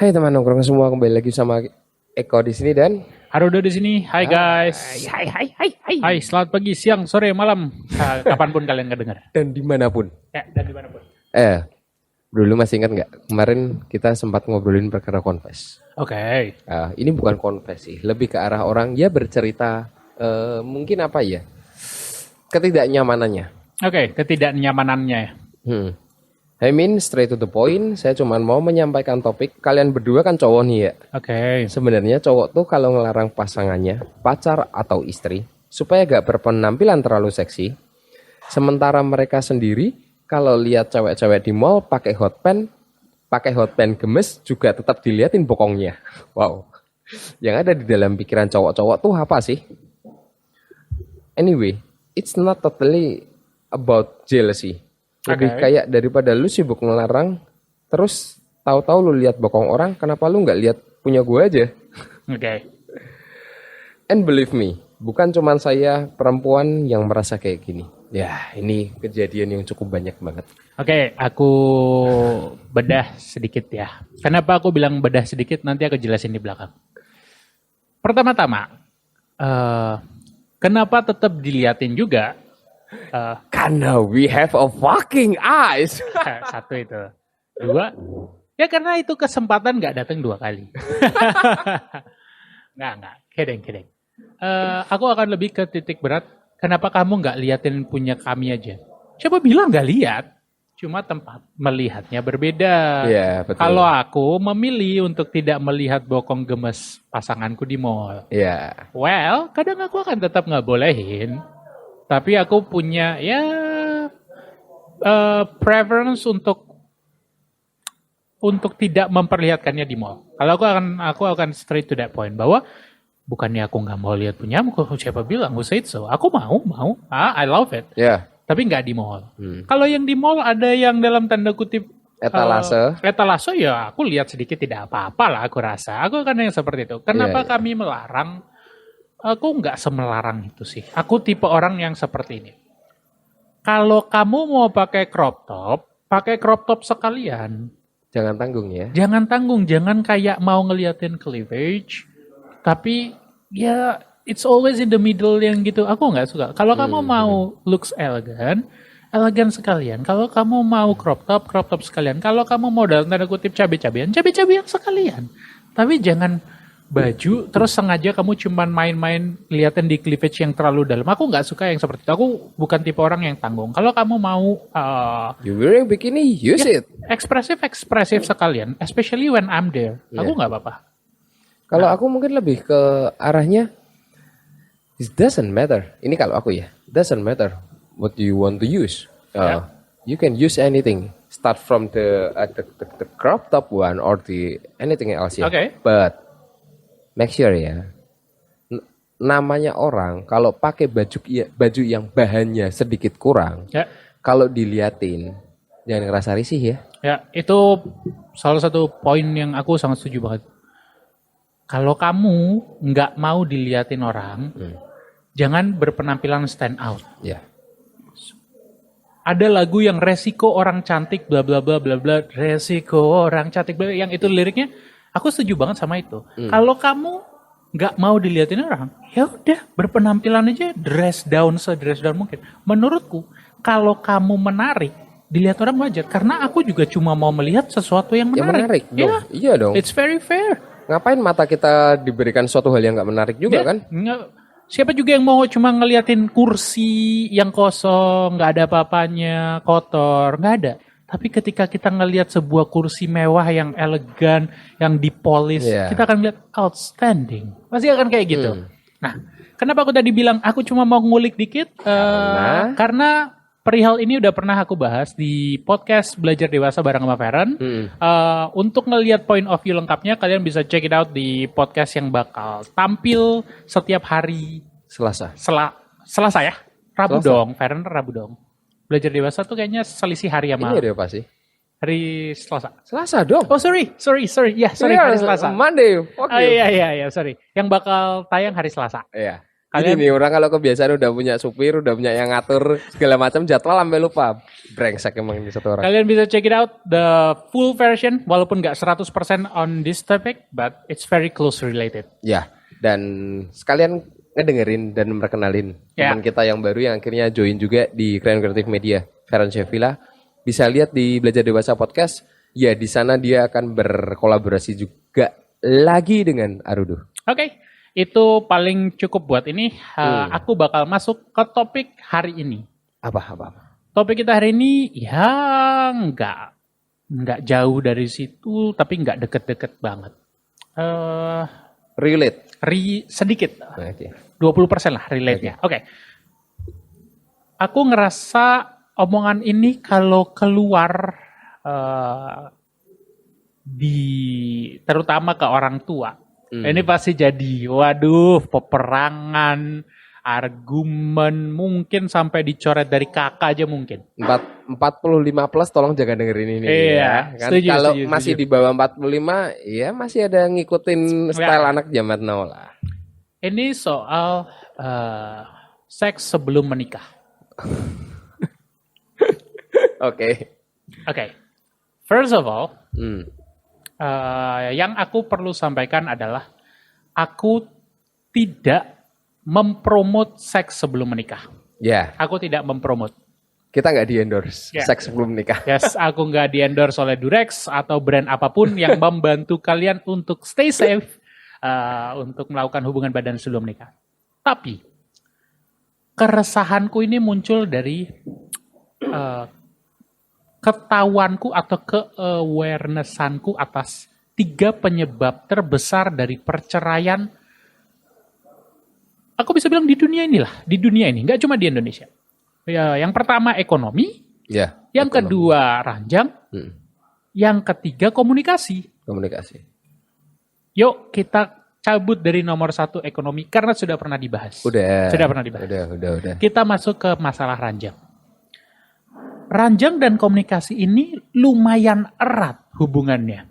Hai teman nongkrong semua kembali lagi sama Eko di sini dan Harudo di sini. Hai guys. Hai hai hai hai Hai, selamat pagi, siang, sore, malam. Kapan pun kalian nggak dengar. dan di mana pun. Ya, dan di mana pun. Eh, dulu masih ingat nggak kemarin kita sempat ngobrolin perkara confess. Oke. Ah, ini bukan confess sih, lebih ke arah orang ya bercerita eh, mungkin apa ya ketidaknyamanannya. Oke, ketidaknyamanannya ya. Hmm. I mean straight to the point, saya cuma mau menyampaikan topik. Kalian berdua kan cowok nih ya. Oke. Sebenarnya cowok tuh kalau ngelarang pasangannya, pacar atau istri, supaya gak berpenampilan terlalu seksi, sementara mereka sendiri kalau lihat cewek-cewek di mall pakai hot pen, pakai hot pen gemes juga tetap diliatin bokongnya. Wow. Yang ada di dalam pikiran cowok-cowok tuh apa sih? Anyway, it's not totally about jealousy. Lebih Oke. kayak daripada lu sibuk ngelarang, terus tahu-tahu lu lihat bokong orang, kenapa lu nggak lihat punya gua aja? Oke. And believe me, bukan cuman saya perempuan yang merasa kayak gini. Ya, ini kejadian yang cukup banyak banget. Oke, aku bedah sedikit ya. Kenapa aku bilang bedah sedikit? Nanti aku jelasin di belakang. Pertama-tama, eh, kenapa tetap diliatin juga? Eh, Karena we have a fucking eyes. satu itu. Dua, ya karena itu kesempatan nggak datang dua kali. nggak nggak, kidding kidding. Eh, aku akan lebih ke titik berat. Kenapa kamu nggak liatin punya kami aja? Coba bilang nggak lihat. Cuma tempat melihatnya berbeda. Iya, betul. Kalau aku memilih untuk tidak melihat bokong gemes pasanganku di mall. Ya, Well, kadang aku akan tetap nggak bolehin. Tapi aku punya ya eh, preference untuk untuk tidak memperlihatkannya di mall. Kalau aku akan aku akan straight to that point bahwa bukannya aku nggak mau lihat punyamu, siapa bilang who said so? Aku mau, mau. Ah, I love it. ya. Tapi nggak di mall. Hmm. Kalau yang di mall ada yang dalam tanda kutip Etalase. eh, etalase ya aku lihat sedikit tidak apa-apa lah aku rasa. Aku kan yang seperti itu. Kenapa iya. kami melarang? Aku nggak semelarang itu sih. Aku tipe orang yang seperti ini. Kalau kamu mau pakai crop top, pakai crop top sekalian. Jangan tanggung ya. Jangan tanggung, jangan kayak mau ngeliatin cleavage. Tapi ya it's always in the middle yang gitu. Aku nggak suka. Kalau kamu mau looks elegan, elegan sekalian. Kalau kamu mau crop top, crop top sekalian. Kalau kamu mau dalam tanda kutip cabe-cabean, cabe-cabean sekalian. Tapi jangan baju terus sengaja kamu cuman main-main liatin di cleavage yang terlalu dalam. Aku nggak suka yang seperti itu. Aku bukan tipe orang yang tanggung. Kalau kamu mau uh, You wearing bikini, use Ya. it. ekspresif ekspresif sekalian, especially when I'm there. Aku nggak apa-apa. Kalau aku mungkin lebih ke arahnya it doesn't matter. Ini kalau aku ya, doesn't matter what you want to use. Uh, You can use anything. Start from the, uh, the, the the crop top one or the anything else ya. Oke. But make sure ya. Namanya orang kalau pakai baju baju yang bahannya sedikit kurang, Ya, kalau diliatin jangan ngerasa risih ya. ya itu salah satu poin yang aku sangat setuju banget. Kalau kamu nggak mau diliatin orang, jangan berpenampilan stand out. Ya. Ada lagu yang resiko orang cantik bla bla bla bla bla resiko orang cantik bla yang itu liriknya aku setuju banget sama itu. Kalau kamu nggak mau diliatin orang, ya udah berpenampilan aja dress down se dress down mungkin. Menurutku kalau kamu menarik dilihat orang wajar karena aku juga cuma mau melihat sesuatu yang Yang menarik menarik. dong. Ya, Iya dong. it's very fair. Ngapain mata kita diberikan suatu hal yang nggak menarik juga Ya, kan? nggak- siapa juga yang mau cuma ngeliatin kursi yang kosong, nggak ada apa-apanya, kotor, nggak ada. Tapi ketika kita ngelihat sebuah kursi mewah yang elegan, yang dipolis, Iya. kita akan lihat outstanding. Pasti akan kayak gitu. Hmm. Nah, kenapa aku tadi bilang aku cuma mau ngulik dikit? Eh, Karena? karena perihal ini udah pernah aku bahas di podcast Belajar Dewasa bareng sama Feren. Hmm. Uh, untuk ngelihat point of view lengkapnya, kalian bisa check it out di podcast yang bakal tampil setiap hari Selasa. sela Selasa ya, Rabu Selasa. dong, Feren Rabu dong. Belajar dewasa tuh kayaknya selisih hari sama Ini ada apa sih? hari Selasa. Selasa dong. Oh sorry, sorry, sorry, ya sorry Iya, hari Selasa. Monday. Fuck Oh you. iya iya iya sorry, yang bakal tayang hari Selasa. Iya. Ini Kalian nih orang kalau kebiasaan udah punya supir, udah punya yang ngatur segala macam jadwal sampai lupa. Brengsek emang ini satu orang. kalian bisa check it out the full version walaupun nggak 100% on this topic but it's very close related. Ya, dan sekalian ngedengerin dan merkenalin Ya. teman kita yang baru yang akhirnya join juga di Grand Creative Media, Feren Shevila. Bisa lihat di Belajar Dewasa Podcast. Ya, di sana dia akan berkolaborasi juga lagi dengan Arudo. Oke, itu paling cukup buat ini. Uh, Hmm. Aku bakal masuk ke topik hari ini. Apa apa apa? Topik kita hari ini ya nggak nggak jauh dari situ, tapi nggak deket-deket banget. Eh, Relate. ri sedikit, Nah, Oke. 20% lah relate-nya. Oke. Aku ngerasa omongan ini kalau keluar eh, di terutama ke orang tua, Hmm. ini pasti jadi waduh peperangan, argumen mungkin sampai dicoret dari kakak aja mungkin. Empat, 45 plus tolong jangan dengerin ini Iya, ya. Kan setuju, kalau setuju, masih setuju. di bawah 45 ya masih ada ngikutin style anak zaman now lah. Ini soal eh, seks sebelum menikah. Oke. Oke, first of all, Hmm. eh, yang aku perlu sampaikan adalah aku tidak mempromot seks sebelum menikah. Ya, Aku tidak mempromot. kita nggak di endorse Ya. seks sebelum nikah. Yes, aku nggak di endorse oleh Durex atau brand apa pun yang membantu kalian untuk stay safe eh, untuk melakukan hubungan badan sebelum nikah. Tapi keresahanku ini muncul dari eh, ketahuanku atau ke-awarenessanku atas tiga penyebab terbesar dari perceraian. Aku bisa bilang di dunia inilah, di dunia ini, nggak cuma di Indonesia. Ya, yang pertama ekonomi, Ya. yang ekonomi. kedua ranjang, Hmm. yang ketiga komunikasi. komunikasi. Yuk kita cabut dari nomor satu ekonomi karena sudah pernah dibahas. Udah. Sudah pernah dibahas. Udah, udah, udah. Kita masuk ke masalah ranjang. Ranjang dan komunikasi ini lumayan erat hubungannya.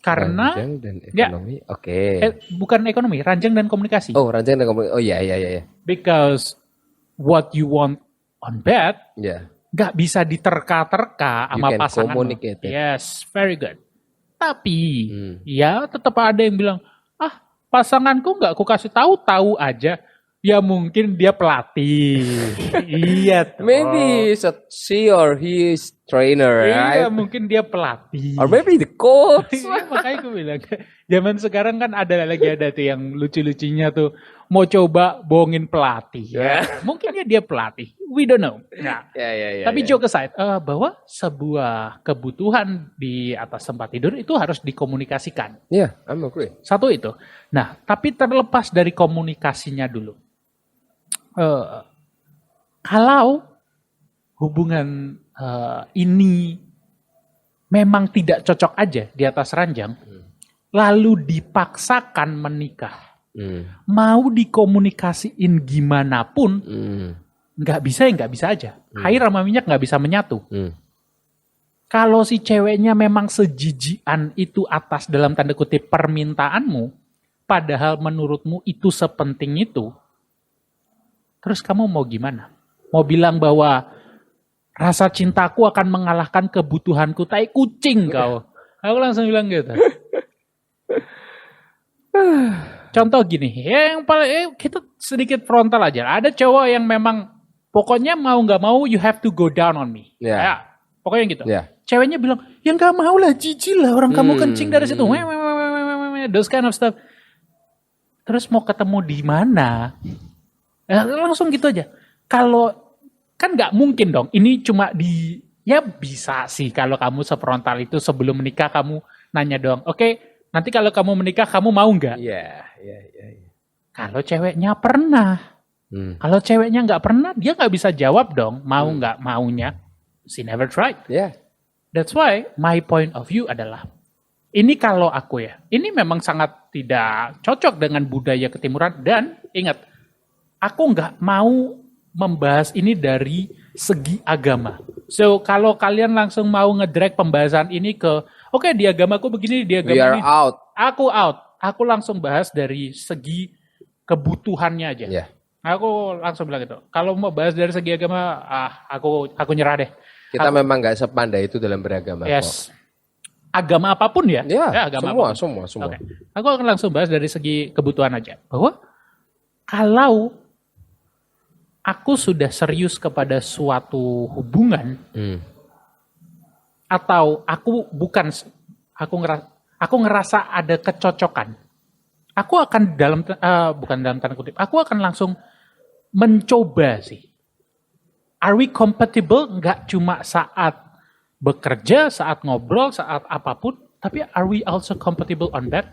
Karena ranjang dan Ya. ekonomi. Oke. eh, bukan ekonomi, ranjang dan komunikasi. Oh, ranjang dan komunikasi. Oh iya iya iya. iya. Because what you want on bed Ya. nggak bisa diterka-terka You sama can pasangan. communicate it. Yes, very good. Tapi Hmm. ya tetap ada yang bilang, ah pasanganku nggak aku kasih tahu tahu aja. Ya mungkin dia pelatih. iya. toh. Maybe she or he is trainer, Iya, right? mungkin dia pelatih. Or maybe the coach. Iya, makanya gue bilang, zaman sekarang kan ada lagi ada tuh yang lucu-lucunya tuh mau coba bohongin pelatih. Ya. Mungkin ya dia pelatih. We don't know. Nah, ya ya ya. Tapi ya. joke aside, eh, bahwa sebuah kebutuhan di atas tempat tidur itu harus dikomunikasikan. Ya, I'm agree. Satu itu. Nah, tapi terlepas dari komunikasinya dulu. Eh, kalau hubungan eh, ini memang tidak cocok aja di atas ranjang, lalu dipaksakan menikah, Hmm. mau dikomunikasiin gimana pun, Hmm. nggak bisa ya nggak bisa aja. Air sama minyak nggak bisa menyatu. Hmm. Kalau si ceweknya memang sejijian itu atas dalam tanda kutip permintaanmu, padahal menurutmu itu sepenting itu, terus kamu mau gimana? Mau bilang bahwa rasa cintaku akan mengalahkan kebutuhanku, tai kucing kau. Aku langsung bilang gitu. Contoh gini, ya yang paling eh, kita sedikit frontal aja. Ada cowok yang memang pokoknya mau nggak mau you have to go down on me. Ya. Ya, pokoknya gitu. Ya. Ceweknya bilang, ya nggak mau lah, jijik lah orang kamu Hmm. kencing dari situ. Weh, Those kind of stuff. Terus mau ketemu di mana? Ya, langsung gitu aja. Kalau kan nggak mungkin dong. Ini cuma di ya bisa sih kalau kamu sefrontal itu sebelum menikah kamu nanya dong. Oke, nanti kalau kamu menikah kamu mau nggak? Iya, iya, iya. iya. Kalau ceweknya pernah. Hmm. Kalau ceweknya nggak pernah, dia nggak bisa jawab dong. Mau nggak maunya. She never tried. Ya. That's why my point of view adalah ini kalau aku ya, ini memang sangat tidak cocok dengan budaya ketimuran dan ingat, aku nggak mau membahas ini dari segi agama. So kalau kalian langsung mau ngedrag pembahasan ini ke, oke di agamaku begini, di We agama are ini, out. aku out. Aku langsung bahas dari segi kebutuhannya aja. Ya. Aku langsung bilang gitu. Kalau mau bahas dari segi agama, ah aku aku nyerah deh. Kita Aku- memang nggak sepandai itu dalam beragama. kok. Yes. Agama apa pun ya? Ya, agama semua, apa pun. semua, semua. Oke. Aku akan langsung bahas dari segi kebutuhan aja. Bahwa kalau aku sudah serius kepada suatu hubungan Hmm. atau aku bukan aku ngerasa aku ngerasa ada kecocokan. Aku akan dalam eh, bukan dalam tanda kutip, aku akan langsung mencoba sih. Are we compatible nggak cuma saat bekerja, saat ngobrol, saat apa pun, tapi are we also compatible on that?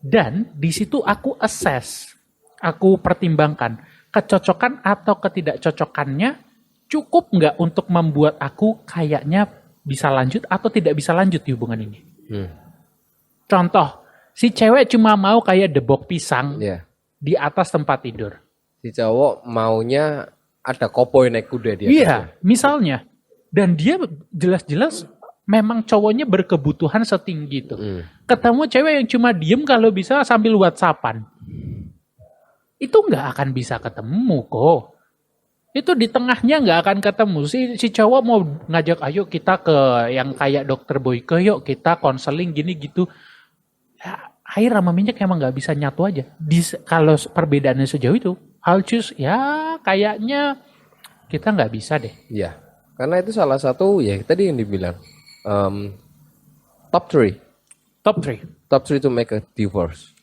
Dan di situ aku assess, aku pertimbangkan kecocokan atau ketidakcocokannya cukup nggak untuk membuat aku kayaknya bisa lanjut atau tidak bisa lanjut di hubungan ini. Hmm. Contoh, si cewek cuma mau kayak debok pisang Ya. di atas tempat tidur. Si cowok maunya ada koboi naik kuda dia. Iya, misalnya. Dan dia jelas-jelas memang cowoknya berkebutuhan setinggi itu. Hmm. Ketemu cewek yang cuma diem kalau bisa sambil whatsappan. Itu nggak akan bisa ketemu kok. Itu di tengahnya nggak akan ketemu. Si, si cowok mau ngajak ayo kita ke yang kayak dokter Boyke yuk kita konseling gini gitu. Ya, air sama minyak emang nggak bisa nyatu aja. Di, kalau perbedaannya sejauh itu, choose ya kayaknya kita nggak bisa deh. Iya. Karena itu salah satu ya tadi yang dibilang um, top three, Top 3. top three to make a divorce,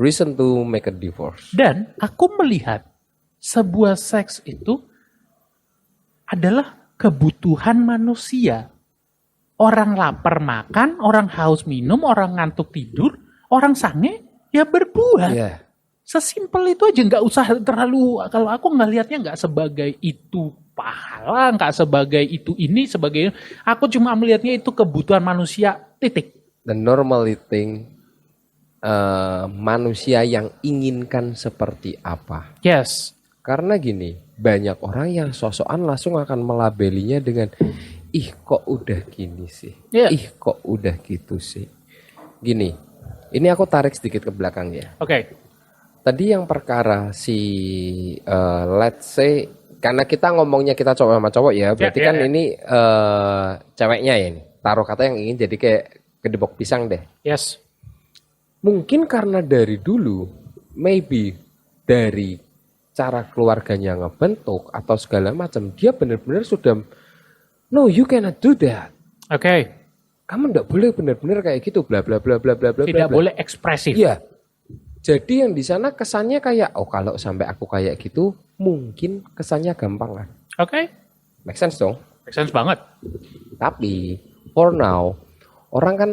reason to make a divorce. Dan aku melihat sebuah seks itu adalah kebutuhan manusia. Orang lapar makan, orang haus minum, orang ngantuk tidur, orang sange ya berbuat. Iya. Sesimpel itu aja nggak usah terlalu kalau aku ngelihatnya nggak sebagai itu pahala, nggak sebagai itu ini sebagai aku cuma melihatnya itu kebutuhan manusia titik. The normally thing uh, manusia yang inginkan seperti apa. Yes. Karena gini, banyak orang yang sosokan langsung akan melabelinya dengan ih kok udah gini sih. Iya. Ih kok udah gitu sih. Gini, ini aku tarik sedikit ke belakang ya. Oke. Tadi yang perkara si eh, let's say karena kita ngomongnya kita cowok sama cowok ya, berarti Ya, ya, kan ya. ini eh, ceweknya ya ini. Taruh kata yang ingin jadi kayak kedebok pisang deh. Yes. Mungkin karena dari dulu, maybe dari cara keluarganya ngebentuk atau segala macam, dia benar-benar sudah no you cannot do that. Oke. Kamu nggak boleh benar-benar kayak gitu bla bla bla bla bla bla. Tidak bla, boleh ekspresif. Iya. Jadi yang di sana kesannya kayak oh kalau sampai aku kayak gitu mungkin kesannya gampang kan. Oke. Make sense dong. Make sense banget. Tapi for now orang kan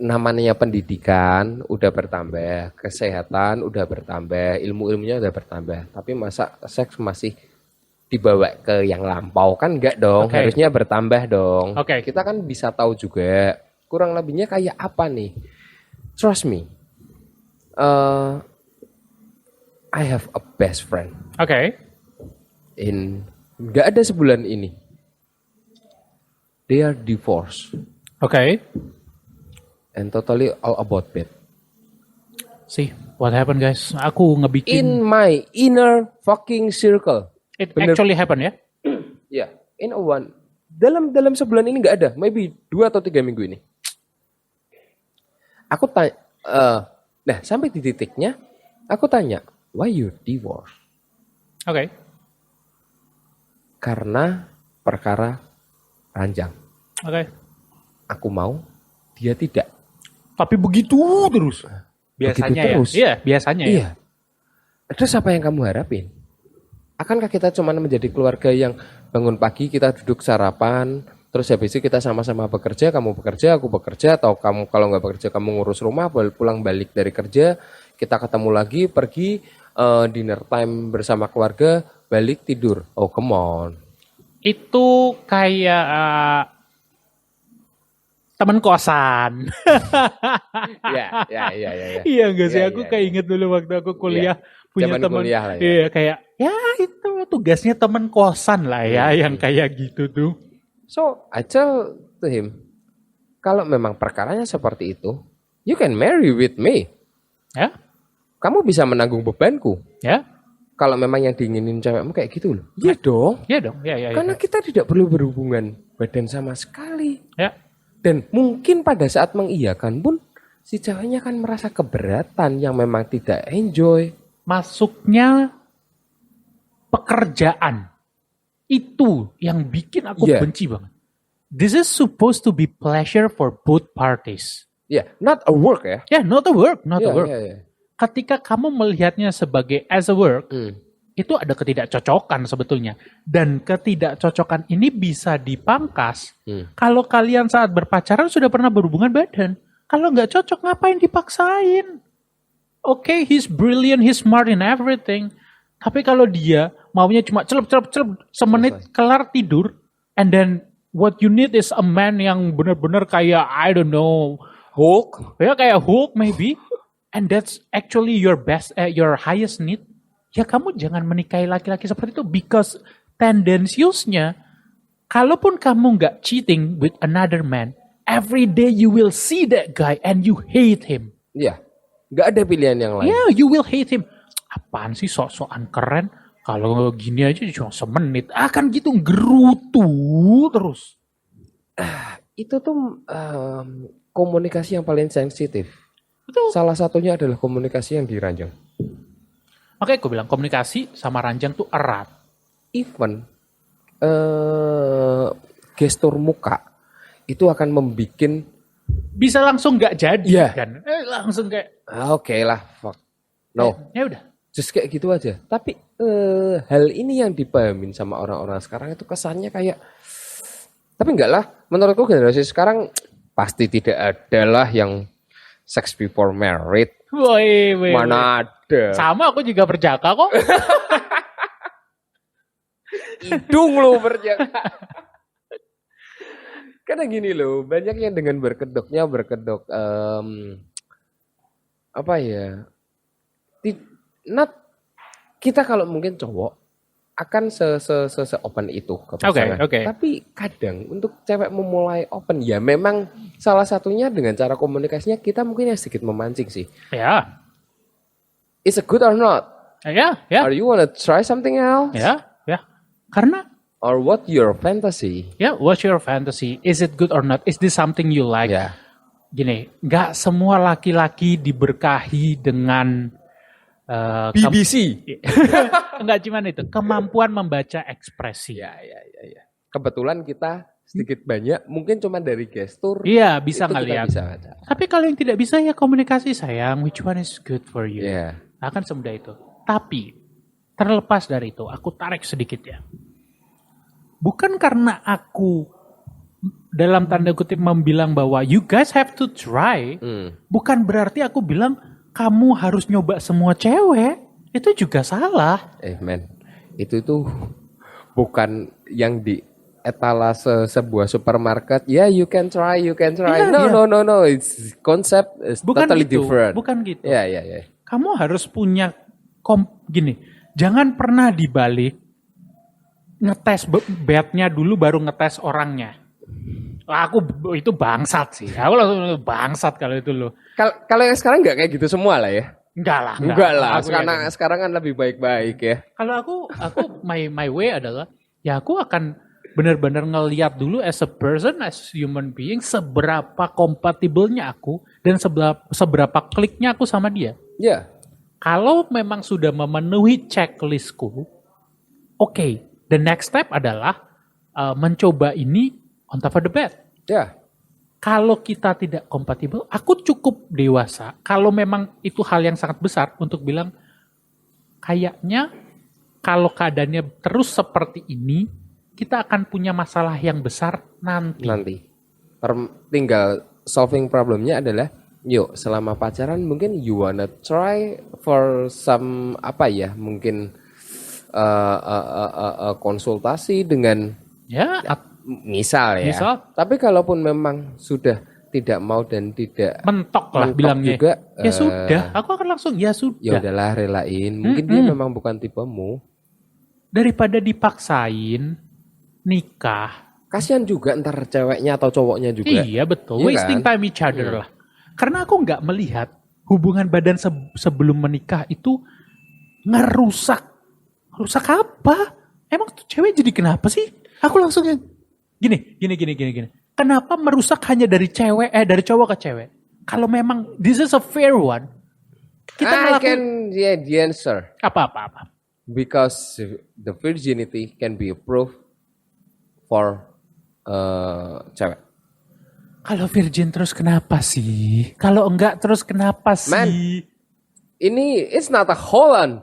namanya pendidikan udah bertambah, kesehatan udah bertambah, ilmu-ilmunya udah bertambah. Tapi masa seks masih dibawa ke yang lampau kan enggak dong, Oke. harusnya bertambah dong. Oke. Kita kan bisa tahu juga kurang lebihnya kayak apa nih. Trust me. Uh, I have a best friend Oke. in nggak ada sebulan ini. They are divorced Oke. And totally all about bed. See what happened guys? Aku ngebikin In my inner fucking circle. it bener. actually happen ya. Ya, in a one. Dalam dalam sebulan ini nggak ada, maybe dua atau tiga minggu ini. Aku tanya, eh, nah sampai di titiknya, aku tanya, why you divorce? Oke. Karena perkara ranjang. Oke. Aku mau, dia tidak. Tapi begitu terus. Biasanya ya. terus? Iya, biasanya ya. Iya. Terus apa yang kamu harapin? Akankah kita cuma menjadi keluarga yang bangun pagi kita duduk sarapan, terus habis itu kita sama-sama bekerja, kamu bekerja, aku bekerja, atau kamu kalau nggak bekerja kamu ngurus rumah, pulang balik dari kerja, kita ketemu lagi, pergi eh, dinner time bersama keluarga, balik tidur. Oh come on. Itu kayak uh, teman kosan. Ya, ya, ya, ya. ya. iya enggak sih? Iya, aku iya, kayak iya. inget dulu waktu aku kuliah punya Zaman teman. lah ya. Iya kayak ya itu tugasnya teman kosan lah ya Hmm. yang kayak gitu tuh. So I tell to him, kalau memang perkaranya seperti itu, you can marry with me. Ya. kamu bisa menanggung bebanku. Ya, Kalau memang yang diinginin cewekmu kayak gitu loh. Iya dong. ya dong, ya, ya, ya. Karena kita tidak perlu berhubungan badan sama sekali. ya. Dan mungkin pada saat mengiyakan pun si ceweknya akan merasa keberatan yang memang tidak enjoy. Masuknya pekerjaan itu yang bikin aku Iya. benci banget. This is supposed to be pleasure for both parties. Ya, not a work ya. Ya, not a work, not a Iya, work. iya, iya. Ketika kamu melihatnya sebagai as a work, Hmm. Itu ada ketidakcocokan sebetulnya. Dan ketidakcocokan ini bisa dipangkas Hmm. kalau kalian saat berpacaran sudah pernah berhubungan badan. Kalau nggak cocok, ngapain dipaksain? Oke, he's brilliant, he's smart in everything. Tapi kalau dia maunya cuma celup celup celup semenit kelar tidur, and then what you need is a man yang benar-benar kayak I don't know, Hulk. ya kayak Hulk maybe, and that's actually your best, eh, your highest need. Ya kamu jangan menikahi laki-laki seperti itu because tendensiusnya, kalaupun kamu nggak cheating with another man, every day you will see that guy and you hate him. Iya. Nggak ada pilihan yang lain. Yeah, you will hate him. Apaan sih sok-sokan keren? Kalau gini aja cuma semenit. Akan gitu gerutu terus. Itu tuh em, komunikasi yang paling sensitif. Betul. Salah satunya adalah komunikasi yang diranjang. Makanya aku bilang komunikasi sama ranjang tuh erat. Even eh gestur muka itu akan membuat Bisa langsung nggak jadi Iya. kan? Eh, langsung kayak ah, oke lah fuck no ya udah. just kayak gitu aja tapi eh, hal ini yang dipahamin sama orang-orang sekarang itu kesannya kayak tapi enggak lah menurutku generasi sekarang pasti tidak ada lah yang sex before married woi, woi. mana ada Sama aku juga berjaka kok. hidung lo berjaga karena gini loh banyak yang dengan berkedoknya berkedok em, apa ya ti- not kita kalau mungkin cowok akan se se se, se open itu ke pasangan. oke. Tapi kadang untuk cewek memulai open ya memang salah satunya dengan cara komunikasinya kita mungkin ya sedikit memancing sih. ya, Is it good or not? ya, ya, Are you wanna try something else? ya, ya. Karena Or what your fantasy? ya, what's your fantasy? Is it good or not? Is this something you like? Ya. Gini, nggak semua laki-laki diberkahi dengan eh, kem- BBC. Enggak cuman itu, kemampuan membaca ekspresi. Ya, ya, ya, ya. Kebetulan kita sedikit banyak, mungkin cuma dari gestur. Iya, bisa ngeliat. bisa baca. Tapi kalau yang tidak bisa ya komunikasi sayang, which one is good for you? Ya. Akan semudah itu. Tapi terlepas dari itu, aku tarik sedikit ya. Bukan karena aku dalam tanda kutip membilang bahwa you guys have to try, Hmm. bukan berarti aku bilang kamu harus nyoba semua cewek. Itu juga salah. Eh, men, itu tuh bukan yang di etalase sebuah supermarket. Ya, you can try, you can try. Iya, no, iya. no, no, no. It's concept is Bukan totally gitu. different. Bukan gitu. Ya, ya, ya. Kamu harus punya kom gini. Jangan pernah dibalik ngetes be- bednya dulu baru ngetes orangnya. Wah, Aku itu bangsat sih. Aku langsung bangsat kalau itu loh. Kal- Kalau yang sekarang nggak kayak gitu semua lah ya. Enggak lah. Enggak lah. Aku Sekarang yakin. sekarang kan lebih baik-baik ya. Kalau aku aku my my way adalah ya aku akan benar-benar ngeliat dulu as a person as human being seberapa kompatibelnya aku dan seberapa seberapa kliknya aku sama dia. Ya. Kalau memang sudah memenuhi checklistku, oke, the next step adalah uh, mencoba ini on top of the bed. Ya. Kalau kita tidak kompatibel, aku cukup dewasa. Kalau memang itu hal yang sangat besar untuk bilang, kayaknya kalau keadaannya terus seperti ini, kita akan punya masalah yang besar nanti. nanti. Tinggal solving problemnya adalah yuk selama pacaran mungkin you wanna try for some apa ya mungkin uh, uh, uh, uh, uh, konsultasi dengan Ya, misal ya. Misal. Tapi kalaupun memang sudah tidak mau dan tidak mentok lah mentok bilangnya. juga, ya eh, sudah, aku akan langsung ya ya sudah. udahlah relain. Mungkin dia Mm-mm. memang bukan tipemu. Daripada dipaksain nikah, Kasihan juga ntar ceweknya atau cowoknya juga. Iya betul, Iya wasting kan? time each other Hmm. lah. Karena aku nggak melihat hubungan badan se- sebelum menikah itu ngerusak. Rusak apa? Emang tuh cewek jadi kenapa sih? Aku langsung yang gini, gini, gini, gini, gini. Kenapa merusak hanya dari cewek, eh dari cowok ke cewek? Kalau memang this is a fair one, kita I ngelakuin can yeah the answer apa apa apa. because the virginity can be approved for uh, cewek. Kalau virgin terus kenapa sih? Kalau enggak terus kenapa sih? Man. Ini it's not a Holland.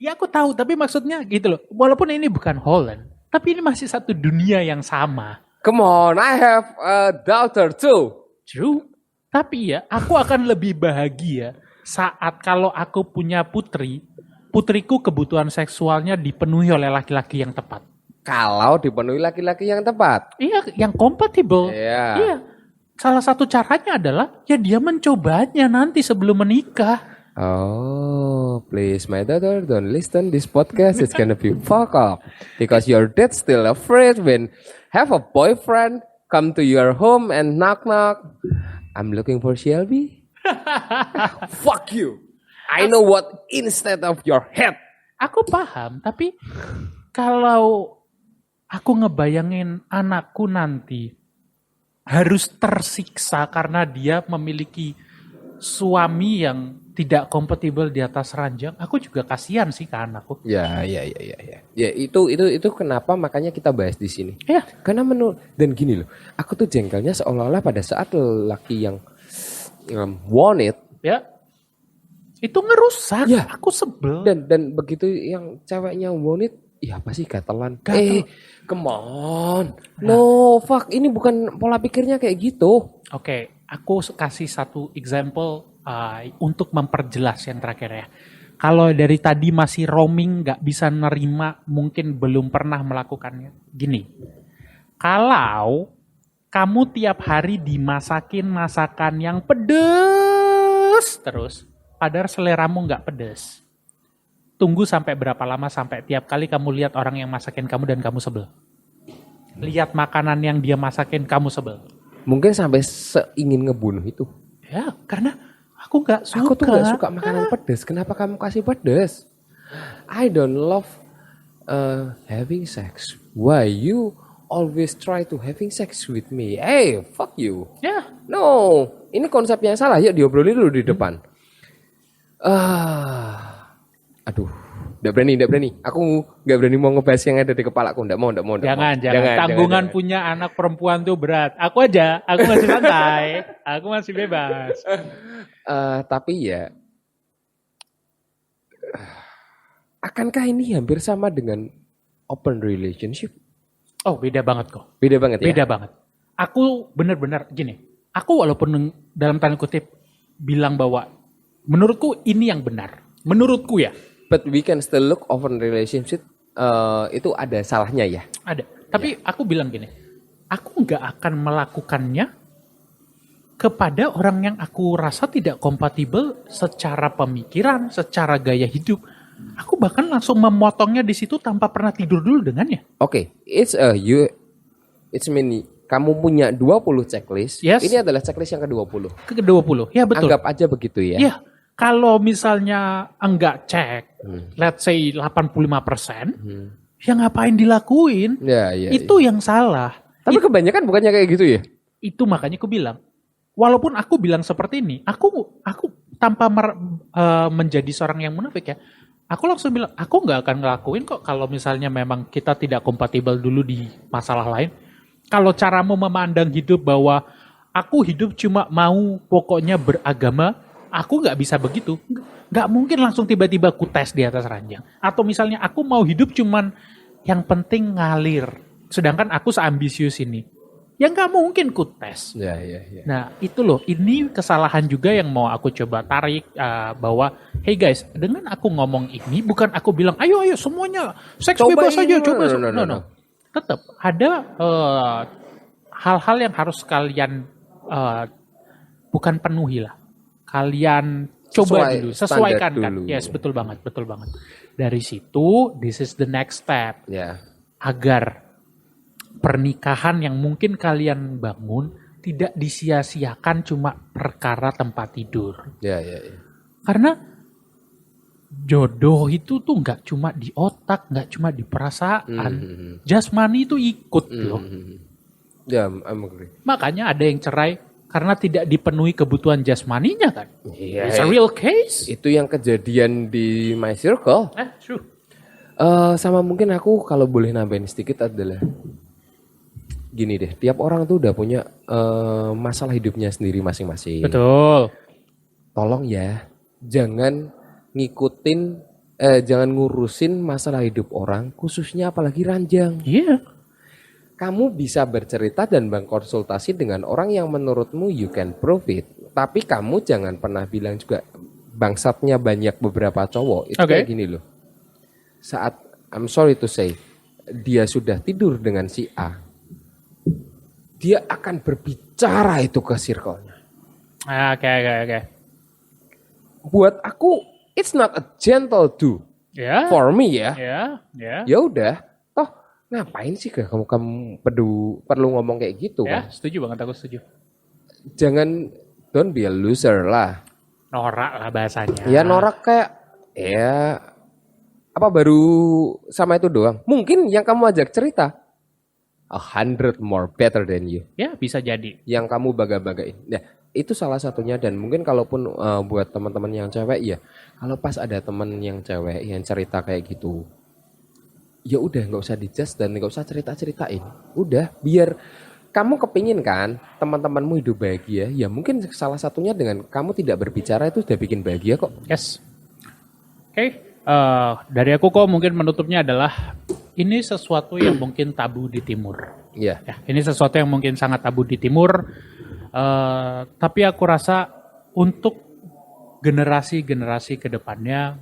Ya aku tahu, tapi maksudnya gitu loh. Walaupun ini bukan Holland, tapi ini masih satu dunia yang sama. Come on, I have a daughter too. True. Tapi ya, aku akan lebih bahagia saat kalau aku punya putri, putriku kebutuhan seksualnya dipenuhi oleh laki-laki yang tepat. Kalau dipenuhi laki-laki yang tepat. Iya, yang kompatibel. Iya. Iya. Salah satu caranya adalah ya dia mencobanya nanti sebelum menikah. Oh, please, my daughter, don't listen this podcast. It's gonna be fuck up because your dad still afraid when have a boyfriend come to your home and knock knock. I'm looking for Shelby. fuck you. I know what instead of your head. Aku paham, tapi kalau aku ngebayangin anakku nanti harus tersiksa karena dia memiliki suami yang tidak kompatibel di atas ranjang, aku juga kasihan sih ke anakku. Ya, ya, ya, ya, ya. Ya itu itu itu kenapa makanya kita bahas di sini. Ya, Karena menurut dan gini loh, aku tuh jengkelnya seolah-olah pada saat lelaki yang um, want it ya. Itu ngerusak. Ya. Aku sebel. dan dan begitu yang ceweknya want it, ya apa sih? Gatel. Eh, come on. No, fuck, ini bukan pola pikirnya kayak gitu. Oke, aku kasih satu example uh, untuk memperjelas yang terakhir ya. Kalau dari tadi masih roaming nggak bisa nerima, mungkin belum pernah melakukannya. Gini, kalau kamu tiap hari dimasakin masakan yang pedes terus, padahal seleramu nggak pedes. Tunggu sampai berapa lama sampai tiap kali kamu lihat orang yang masakin kamu dan kamu sebel. Lihat makanan yang dia masakin kamu sebel. Mungkin sampai seingin ngebunuh itu. Ya, karena aku nggak suka. Aku tuh gak suka makanan pedas. Kenapa kamu kasih pedas? I don't love uh, having sex. Why you always try to having sex with me? Hey, fuck you. Ya, No, ini konsep yang salah. Yuk diobrolin dulu di depan. Ah, aduh, nggak berani, nggak berani. Aku nggak berani mau ngebahas yang ada di kepalaku. Nggak mau, nggak mau, nggak jangan, mau. jangan. Tanggungan jangan. punya anak perempuan tuh berat. Aku aja, aku masih santai. aku masih bebas. Eh, tapi ya, akankah ini hampir sama dengan open relationship? Oh, beda banget kok. Beda banget ya. Beda banget. Aku bener-bener gini. Aku walaupun dalam tanda kutip bilang bahwa menurutku ini yang benar. Menurutku ya, But we can still look open relationship. eh, itu ada salahnya ya. ada. Tapi aku bilang gini, aku nggak akan melakukannya kepada orang yang aku rasa tidak kompatibel secara pemikiran, secara gaya hidup. Aku bahkan langsung memotongnya di situ tanpa pernah tidur dulu dengannya. Oke, it's a you it's mean kamu punya 20 checklist. Yes. Ini adalah checklist yang ke-20. Ke 20. Ya betul. Anggap aja begitu ya. Ya, kalau misalnya enggak cek, Hmm. let's say 85%, ya ngapain dilakuin? Ya, ya. itu yang salah. Tapi kebanyakan bukannya kayak gitu ya? Itu makanya aku bilang, walaupun aku bilang seperti ini, aku aku tanpa mer- eh, menjadi seorang yang munafik ya, aku langsung bilang, aku nggak akan ngelakuin kok kalau misalnya memang kita tidak kompatibel dulu di masalah lain. Kalau caramu memandang hidup bahwa aku hidup cuma mau pokoknya beragama, aku nggak bisa begitu. Nggak mungkin langsung tiba-tiba ku tes di atas ranjang. Atau misalnya aku mau hidup cuman yang penting ngalir. Sedangkan aku seambisius ini. Ya nggak mungkin ku tes. Ya, ya, ya. Nah itu loh, ini kesalahan juga yang mau aku coba tarik uh, bahwa, hey guys, dengan aku ngomong ini bukan aku bilang, ayo ayo semuanya seks Coba bebas aja, coba. no, no, no, no, no. no. Tetap ada uh, hal-hal yang harus kalian uh, bukan penuhi lah, kalian coba Sesuai dulu, sesuaikan kan. dulu. Yes betul banget, betul banget. Dari situ, this is the next step Ya. agar pernikahan yang mungkin kalian bangun tidak disia-siakan cuma perkara tempat tidur. Ya, ya, ya. Karena jodoh itu tuh nggak cuma di otak, nggak cuma di perasaan. Hmm. Jasmani itu ikut loh. Hmm. Ya, I'm agree. Makanya ada yang cerai karena tidak dipenuhi kebutuhan jasmaninya kan. Iya. It's a real case. Itu yang kejadian di my circle. Eh, true. Eh, sama mungkin aku kalau boleh nambahin sedikit adalah gini deh, tiap orang tuh udah punya eh, masalah hidupnya sendiri masing-masing. Betul. Tolong ya, jangan ngikutin, eh, jangan ngurusin masalah hidup orang, khususnya apalagi ranjang. Iya. Kamu bisa bercerita dan berkonsultasi dengan orang yang menurutmu you can prove it. Tapi kamu jangan pernah bilang juga bangsatnya banyak beberapa cowok. Itu Oke. kayak gini loh. Saat I'm sorry to say dia sudah tidur dengan si A, dia akan berbicara itu ke circle-nya. Ah, Oke, oke, oke. Buat aku it's not a gentle do Ya. for me ya. Ya, ya. Ya udah, ngapain sih gak kamu kamu perlu perlu ngomong kayak gitu Ya, kan? setuju banget aku setuju. Jangan don't be a loser lah. Norak lah bahasanya. Ya norak kayak ya apa baru sama itu doang. Mungkin yang kamu ajak cerita a hundred more better than you. Ya, bisa jadi. Yang kamu baga-bagain. Nah, itu salah satunya dan mungkin kalaupun uh, buat teman-teman yang cewek ya, kalau pas ada teman yang cewek yang cerita kayak gitu, ya udah nggak usah dijudge dan nggak usah cerita-ceritain. Udah, biar kamu kepingin kan teman-temanmu hidup bahagia, ya mungkin salah satunya dengan kamu tidak berbicara itu sudah bikin bahagia kok. Yes. Oke, eh, dari aku kok mungkin menutupnya adalah ini sesuatu yang mungkin tabu di timur. Iya. Ya, ini sesuatu yang mungkin sangat tabu di timur. Eh, tapi aku rasa untuk generasi-generasi ke depannya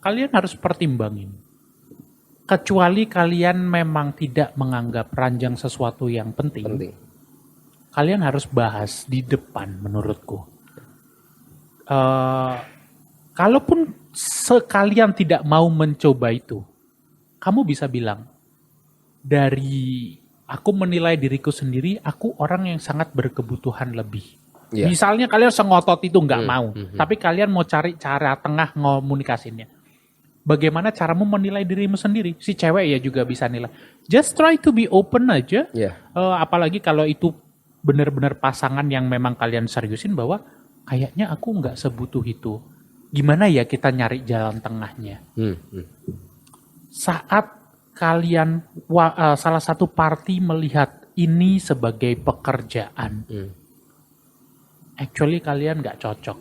kalian harus pertimbangin. Kecuali kalian memang tidak menganggap ranjang sesuatu yang penting, penting. kalian harus bahas di depan menurutku. Eh, kalaupun sekalian tidak mau mencoba itu, kamu bisa bilang dari aku menilai diriku sendiri, aku orang yang sangat berkebutuhan lebih. Iya. Misalnya kalian sengotot itu nggak Hmm, mau, hmm, hmm. tapi kalian mau cari cara tengah ngomunikasinya. Bagaimana caramu menilai dirimu sendiri? Si cewek ya juga bisa nilai. Just try to be open aja. Iya. Eh, apalagi kalau itu benar-benar pasangan yang memang kalian seriusin bahwa kayaknya aku nggak sebutuh itu. Gimana ya kita nyari jalan tengahnya? Hmm, hmm. Saat kalian wa- eh, salah satu party melihat ini sebagai pekerjaan, Hmm. actually kalian nggak cocok.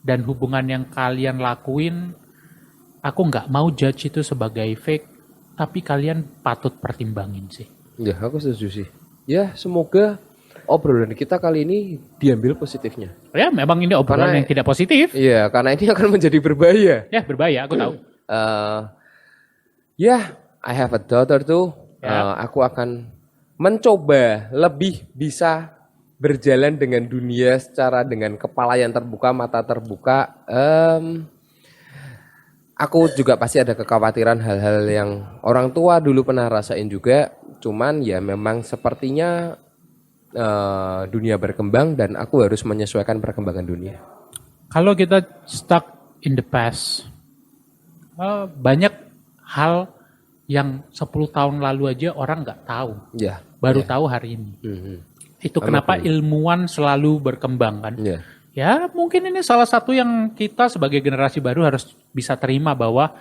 Dan hubungan yang kalian lakuin, aku nggak mau judge itu sebagai fake, tapi kalian patut pertimbangin sih. Ya, aku setuju sih. Ya, semoga obrolan kita kali ini diambil positifnya. Ya, memang ini obrolan Karena- yang tidak positif. Iya, karena ini akan menjadi berbahaya. Ya, berbahaya, aku tahu. Eh, ya, I have a daughter tuh. Ya. Eh, aku akan mencoba lebih bisa berjalan dengan dunia secara dengan kepala yang terbuka, mata terbuka. Em, aku juga pasti ada kekhawatiran hal-hal yang orang tua dulu pernah rasain juga. Cuman ya memang sepertinya eh, dunia berkembang dan aku harus menyesuaikan perkembangan dunia. Kalau kita stuck in the past, eh, banyak hal yang 10 tahun lalu aja orang nggak tahu, Ya. baru ya. tahu hari ini. Mhm. Itu Sama kenapa ilmuwan selalu berkembang kan? Ya. Ya mungkin ini salah satu yang kita sebagai generasi baru harus bisa terima bahwa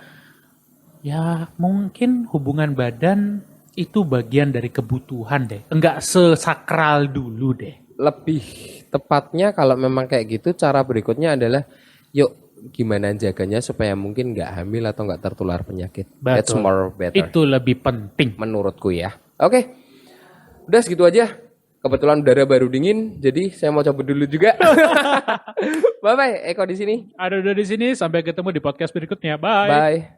ya mungkin hubungan badan itu bagian dari kebutuhan deh. Enggak sesakral dulu deh. lebih tepatnya kalau memang kayak gitu cara berikutnya adalah yuk gimana jaganya supaya mungkin nggak hamil atau nggak tertular penyakit. That's Betul. more better Itu lebih penting. menurutku ya. Oke, udah segitu aja. Kebetulan udara baru dingin, jadi saya mau coba dulu juga. bye bye, Eko di sini. Ada udah di sini sampai ketemu di podcast berikutnya. Bye. Bye.